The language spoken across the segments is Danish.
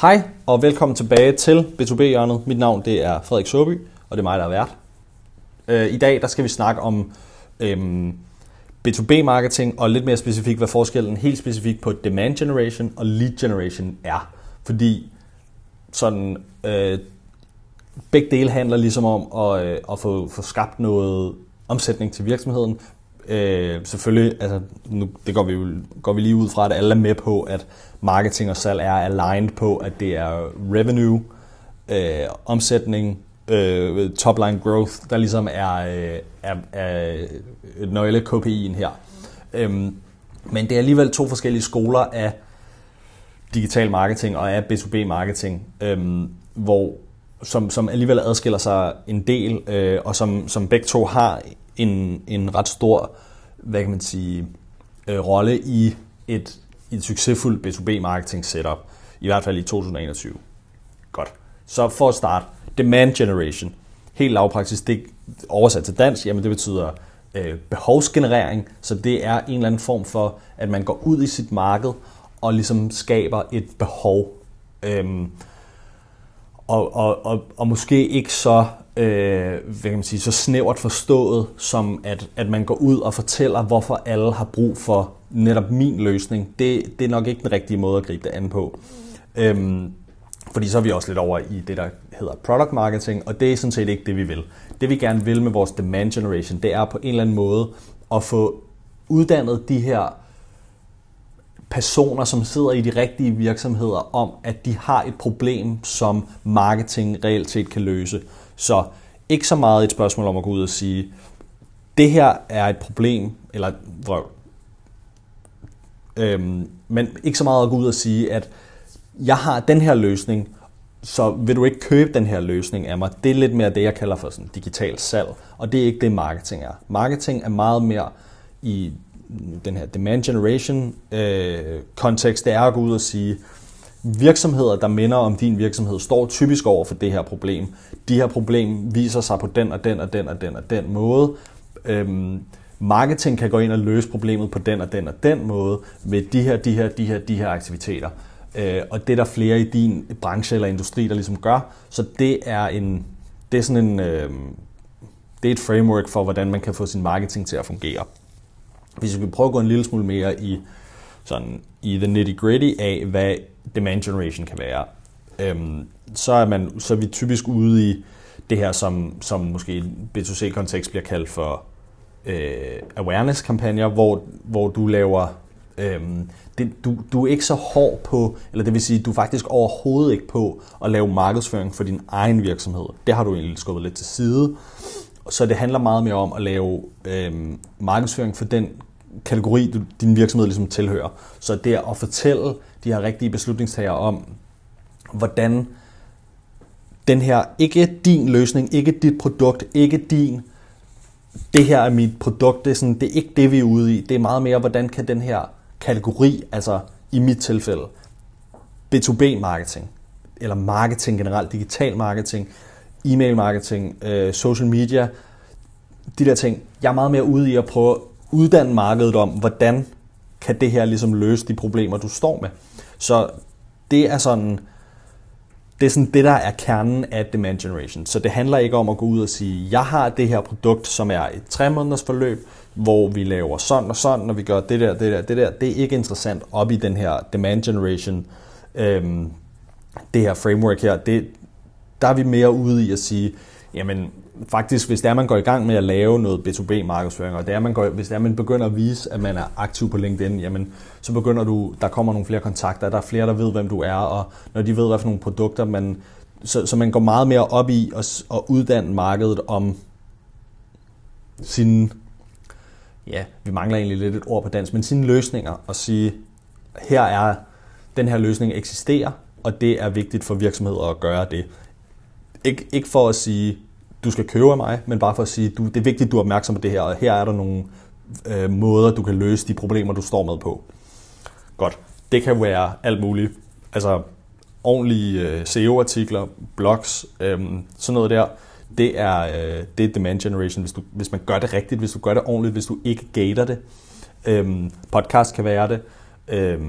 Hej og velkommen tilbage til B2B-hjørnet. Mit navn det er Frederik Søby, og det er mig, der er vært. Øh, I dag der skal vi snakke om øhm, B2B-marketing, og lidt mere specifikt, hvad forskellen helt specifikt på demand generation og lead generation er. Fordi sådan, øh, begge dele handler ligesom om at, øh, at få, få skabt noget omsætning til virksomheden, øh, selvfølgelig, altså, nu, det går vi, jo, går vi lige ud fra, at alle er med på, at marketing og salg er aligned på, at det er revenue, øh, omsætning, øh, top-line growth, der ligesom er, øh, er, er øh, nøgle KPI'en her. Øhm, men det er alligevel to forskellige skoler af digital marketing og af B2B marketing, øhm, hvor som, som alligevel adskiller sig en del, øh, og som, som begge to har en, en ret stor, hvad kan man sige, øh, rolle i et, i et succesfuldt B2B-marketing setup, i hvert fald i 2021. Godt. Så for at starte, demand generation. Helt lavpraktisk, det oversat til dansk, jamen det betyder øh, behovsgenerering, så det er en eller anden form for, at man går ud i sit marked og ligesom skaber et behov. Øhm, og, og, og, og måske ikke så, øh, hvad kan man sige, så snævert forstået, som at, at man går ud og fortæller, hvorfor alle har brug for netop min løsning. Det, det er nok ikke den rigtige måde at gribe det an på. Øhm, fordi så er vi også lidt over i det, der hedder product marketing, og det er sådan set ikke det, vi vil. Det vi gerne vil med vores demand generation, det er på en eller anden måde at få uddannet de her personer, som sidder i de rigtige virksomheder, om at de har et problem, som marketing reelt set kan løse. Så ikke så meget et spørgsmål om at gå ud og sige, det her er et problem, eller vrøv. Øhm, men ikke så meget at gå ud og sige, at jeg har den her løsning, så vil du ikke købe den her løsning af mig. Det er lidt mere det, jeg kalder for sådan digital salg, og det er ikke det, marketing er. Marketing er meget mere i den her demand generation øh, kontekst, det er at gå ud og sige, virksomheder, der minder om din virksomhed, står typisk over for det her problem. De her problem viser sig på den og den og den og den og den måde. Øhm, marketing kan gå ind og løse problemet på den og den og den måde med de her, de her, de her, de her aktiviteter. Øh, og det er der flere i din branche eller industri, der ligesom gør. Så det er en, det er sådan en, øh, det er et framework for, hvordan man kan få sin marketing til at fungere. Hvis vi prøver at gå en lille smule mere i, sådan, i the nitty gritty af, hvad demand generation kan være, øhm, så, er man, så er vi typisk ude i det her, som, som måske i B2C-kontekst bliver kaldt for øh, awareness-kampagner, hvor, hvor du laver øhm, det, du, du er ikke så hård på, eller det vil sige, du er faktisk overhovedet ikke på at lave markedsføring for din egen virksomhed. Det har du egentlig skubbet lidt til side. Så det handler meget mere om at lave øhm, markedsføring for den kategori, du, din virksomhed ligesom tilhører. Så det at fortælle de her rigtige beslutningstagere om, hvordan den her, ikke din løsning, ikke dit produkt, ikke din, det her er mit produkt, det er, sådan, det er ikke det, vi er ude i. Det er meget mere, hvordan kan den her kategori, altså i mit tilfælde, B2B-marketing, eller marketing generelt, digital marketing, e-mail marketing, øh, social media, de der ting. Jeg er meget mere ude i at prøve at uddanne markedet om, hvordan kan det her ligesom løse de problemer, du står med. Så det er sådan, det er sådan det, der er kernen af demand generation. Så det handler ikke om at gå ud og sige, jeg har det her produkt, som er et tre måneders forløb, hvor vi laver sådan og sådan, og vi gør det der, det der, det der. Det er ikke interessant op i den her demand generation, øhm, det her framework her. Det, der er vi mere ude i at sige, jamen faktisk, hvis det er, man går i gang med at lave noget B2B-markedsføring, og det er, man går, hvis det er, man begynder at vise, at man er aktiv på LinkedIn, jamen, så begynder du, der kommer nogle flere kontakter, der er flere, der ved, hvem du er, og når de ved, hvad for nogle produkter, man, så, så man går meget mere op i at, at uddanne markedet om sine, ja, vi mangler egentlig lidt et ord på dansk, men sine løsninger, og sige, her er, den her løsning eksisterer, og det er vigtigt for virksomheder at gøre det. Ikke, ikke for at sige, du skal købe af mig, men bare for at sige, du, det er vigtigt, at du er opmærksom på det her, og her er der nogle øh, måder, du kan løse de problemer, du står med på. Godt. Det kan være alt muligt. Altså ordentlige øh, SEO-artikler, blogs, øh, sådan noget der. Det er, øh, det er demand generation, hvis, du, hvis man gør det rigtigt, hvis du gør det ordentligt, hvis du ikke gater det. Øh, podcast kan være det. Øh,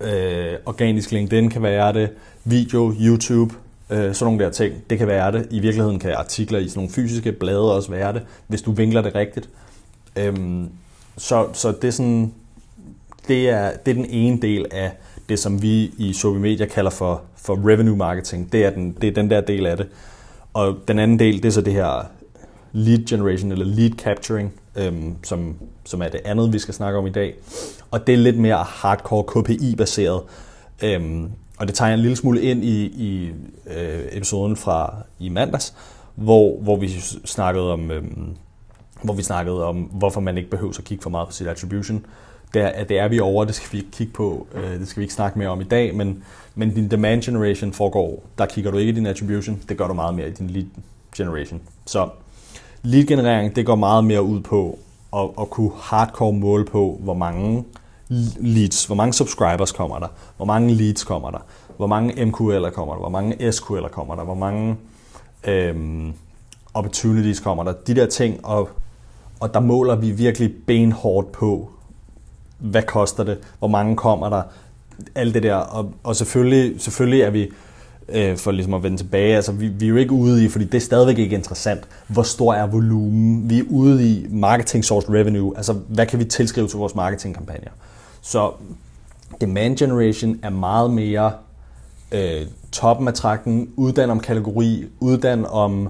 øh, organisk LinkedIn kan være det, video, YouTube, øh, sådan nogle der ting, det kan være det. I virkeligheden kan artikler i sådan nogle fysiske blade også være det, hvis du vinkler det rigtigt. Øhm, så, så det er sådan, det er, det er den ene del af det, som vi i Sobi Media kalder for, for revenue marketing. Det er, den, det er den der del af det. Og den anden del, det er så det her lead generation eller lead capturing, øhm, som, som er det andet, vi skal snakke om i dag. Og det er lidt mere hardcore KPI-baseret. Øhm, og det tager jeg en lille smule ind i, i øh, episoden fra i mandags, hvor, hvor vi snakkede om, øh, hvor vi snakkede om, hvorfor man ikke behøver at kigge for meget på sit attribution. Det er, det er vi over, det skal vi ikke kigge på, øh, det skal vi ikke snakke mere om i dag, men, men din demand generation foregår, der kigger du ikke i din attribution, det gør du meget mere i din lead generation. Så lead generering, det går meget mere ud på at, at kunne hardcore måle på, hvor mange leads, hvor mange subscribers kommer der, hvor mange leads kommer der, hvor mange MQL'er kommer der, hvor mange SQL'er kommer der, hvor mange øhm, opportunities kommer der, de der ting, og, og der måler vi virkelig benhårdt på, hvad koster det, hvor mange kommer der, alt det der, og, og selvfølgelig, selvfølgelig er vi, øh, for ligesom at vende tilbage, altså vi, vi er jo ikke ude i, fordi det er stadigvæk ikke interessant, hvor stor er volumen, vi er ude i marketing source revenue, altså hvad kan vi tilskrive til vores marketingkampagner. Så demand generation er meget mere øh, toppen af trakten, uddan om kategori, uddan om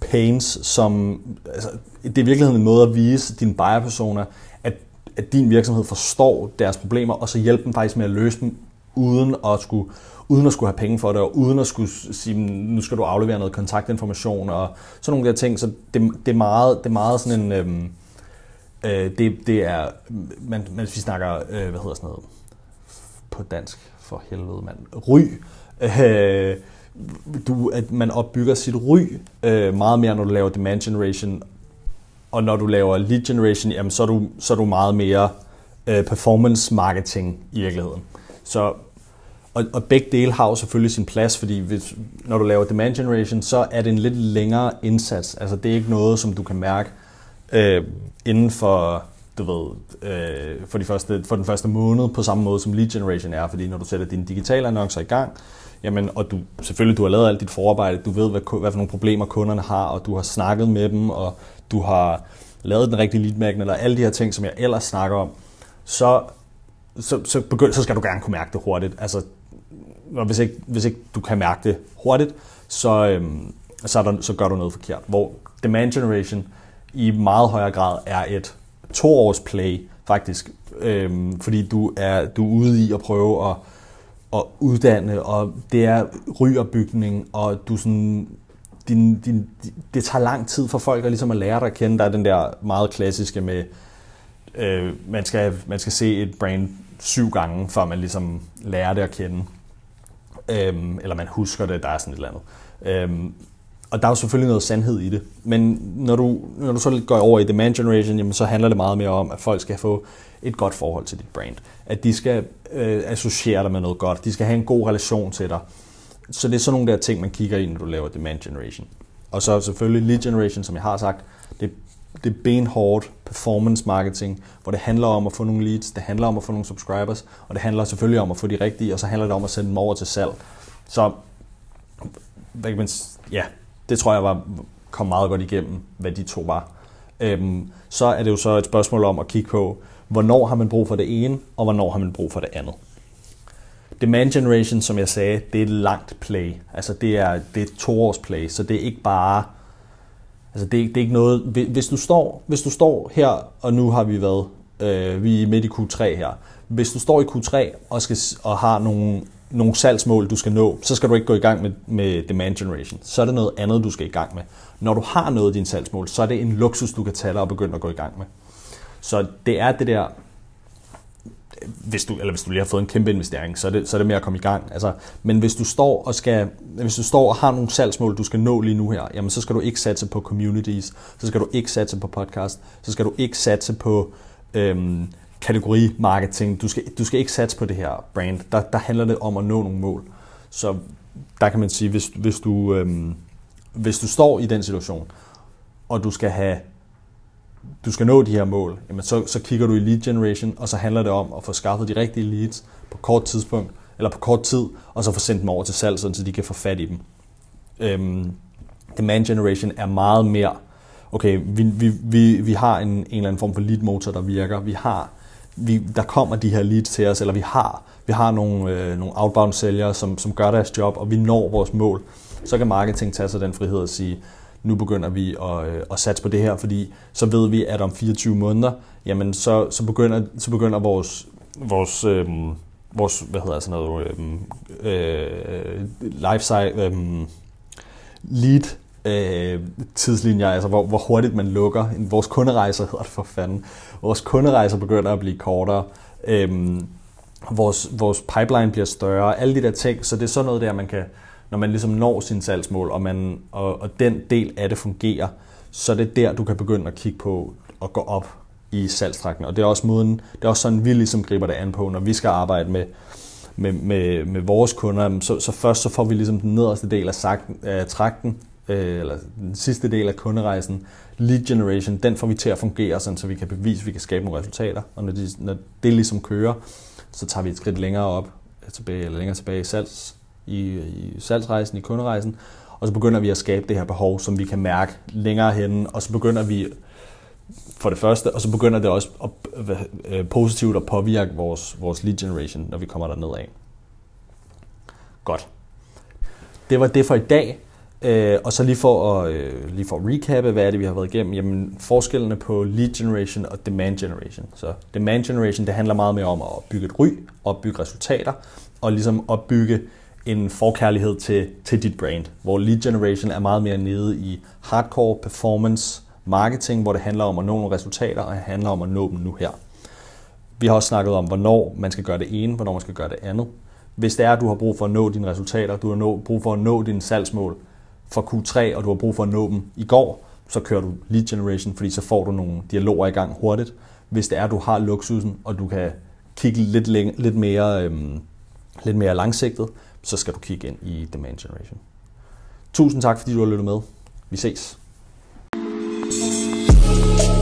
pains, som altså, det er i virkeligheden en måde at vise dine buyer-personer, at, at din virksomhed forstår deres problemer, og så hjælpe dem faktisk med at løse dem, uden at skulle, uden at skulle have penge for det, og uden at skulle sige, nu skal du aflevere noget kontaktinformation, og sådan nogle der ting. Så det, det, er, meget, det er meget sådan en... Øhm, øh, det, det er, man, hvis vi snakker, øh, hvad hedder sådan noget, på dansk, for helvede mand, ry, øh, du, at man opbygger sit ry øh, meget mere, når du laver demand generation, og når du laver lead generation, jamen, så, er du, så er du meget mere øh, performance marketing i virkeligheden. Så, og, og begge dele har jo selvfølgelig sin plads, fordi hvis, når du laver demand generation, så er det en lidt længere indsats. Altså det er ikke noget, som du kan mærke øh, inden for, du ved, øh, for, de første, for den første måned, på samme måde som lead generation er, fordi når du sætter dine digitale annoncer i gang, jamen, og du, selvfølgelig du har lavet alt dit forarbejde, du ved, hvad, hvad for nogle problemer kunderne har, og du har snakket med dem, og du har lavet den rigtige lead magnet, eller alle de her ting, som jeg ellers snakker om, så, så, så, begynd, så skal du gerne kunne mærke det hurtigt. Altså, og hvis ikke, hvis ikke du kan mærke det hurtigt, så, øhm, så, er der, så gør du noget forkert. Hvor demand generation i meget højere grad er et toårs play, faktisk. Øhm, fordi du er, du er ude i at prøve at, at uddanne, og det er rygerbygning, og du sådan, din, din, det tager lang tid for folk at, ligesom at lære dig at kende. Der er den der meget klassiske med, øh, man, skal, man skal se et brand syv gange, før man ligesom lærer det at kende. Øhm, eller man husker det, der er sådan et eller andet. Øhm, og der er jo selvfølgelig noget sandhed i det. Men når du, når du så går over i demand generation, jamen, så handler det meget mere om, at folk skal få et godt forhold til dit brand. At de skal øh, associere dig med noget godt. De skal have en god relation til dig. Så det er sådan nogle der ting, man kigger i, når du laver demand generation. Og så selvfølgelig lead generation, som jeg har sagt, det, det er benhårdt performance marketing, hvor det handler om at få nogle leads, det handler om at få nogle subscribers, og det handler selvfølgelig om at få de rigtige, og så handler det om at sende dem over til salg. Så hvad kan man, ja, det tror jeg var, kom meget godt igennem, hvad de to var. Øhm, så er det jo så et spørgsmål om at kigge på, hvornår har man brug for det ene, og hvornår har man brug for det andet. Demand generation, som jeg sagde, det er et langt play. Altså det er, det er et toårs play, så det er ikke bare... Altså det, det er ikke noget... Hvis du står, hvis du står her, og nu har vi været... Øh, vi er midt i Q3 her. Hvis du står i Q3 og, skal, og har nogle nogle salgsmål, du skal nå, så skal du ikke gå i gang med, med demand generation. Så er det noget andet, du skal i gang med. Når du har nået dine salgsmål, så er det en luksus, du kan tage dig og begynde at gå i gang med. Så det er det der, hvis du, eller hvis du lige har fået en kæmpe investering, så er det, så er det med at komme i gang. Altså, men hvis du står og skal, hvis du står og har nogle salgsmål, du skal nå lige nu her, jamen så skal du ikke satse på communities, så skal du ikke satse på podcast, så skal du ikke satse på øhm, kategorimarketing. Du skal, du skal ikke satse på det her brand. Der, der handler det om at nå nogle mål. Så der kan man sige, hvis, hvis, du, øhm, hvis du står i den situation, og du skal have du skal nå de her mål, jamen så, så kigger du i lead generation, og så handler det om at få skaffet de rigtige leads på kort tidspunkt, eller på kort tid, og så få sendt dem over til salg, så de kan få fat i dem. Øhm, demand generation er meget mere, okay, vi, vi, vi, vi har en, en eller anden form for lead motor, der virker, vi har, vi, der kommer de her leads til os, eller vi har, vi har nogle, øh, nogle outbound sælgere, som, som gør deres job, og vi når vores mål. Så kan marketing tage sig den frihed at sige, nu begynder vi at, øh, at satse på det her, fordi så ved vi, at om 24 måneder, jamen så, så, begynder, så begynder vores, vores, øh, vores hvad hedder sådan noget, øhm, øh, øh, lifestyle, øh, lead øh, tidslinjer, altså hvor, hvor hurtigt man lukker. Vores kunderejser hedder det for fanden. Vores kunderejser begynder at blive kortere. Øh, vores, vores pipeline bliver større. Alle de der ting, så det er sådan noget der, man kan, når man ligesom når sin salgsmål, og, man, og, og den del af det fungerer, så er det der, du kan begynde at kigge på og gå op i salgstrækken. Og det er også måden, det er også sådan, vi ligesom griber det an på, når vi skal arbejde med, med, med, med vores kunder. Så, så først så får vi ligesom den nederste del af, sakten, af trakten, øh, eller den sidste del af kunderejsen, lead generation, den får vi til at fungere, sådan, så vi kan bevise, at vi kan skabe nogle resultater. Og når, de, når det ligesom kører, så tager vi et skridt længere op, øh, tilbage, eller længere tilbage i salgs, i, i salgsrejsen, i kunderejsen, og så begynder vi at skabe det her behov, som vi kan mærke længere henne, og så begynder vi for det første, og så begynder det også at, øh, positivt at påvirke vores, vores lead generation, når vi kommer der nedad. Godt. Det var det for i dag. Øh, og så lige for, at, øh, lige for at recappe, hvad er det, vi har været igennem? Jamen, forskellene på lead generation og demand generation. Så demand generation, det handler meget mere om at bygge et ry, opbygge resultater, og ligesom opbygge en forkærlighed til, til dit brand, hvor lead generation er meget mere nede i hardcore performance marketing, hvor det handler om at nå nogle resultater, og det handler om at nå dem nu her. Vi har også snakket om, hvornår man skal gøre det ene, hvornår man skal gøre det andet. Hvis det er, at du har brug for at nå dine resultater, du har brug for at nå dine salgsmål for Q3, og du har brug for at nå dem i går, så kører du lead generation, fordi så får du nogle dialoger i gang hurtigt. Hvis det er, at du har luksusen, og du kan kigge lidt, læng- lidt, mere, øhm, lidt mere langsigtet, så skal du kigge ind i demand generation. Tusind tak, fordi du har lyttet med. Vi ses. thank you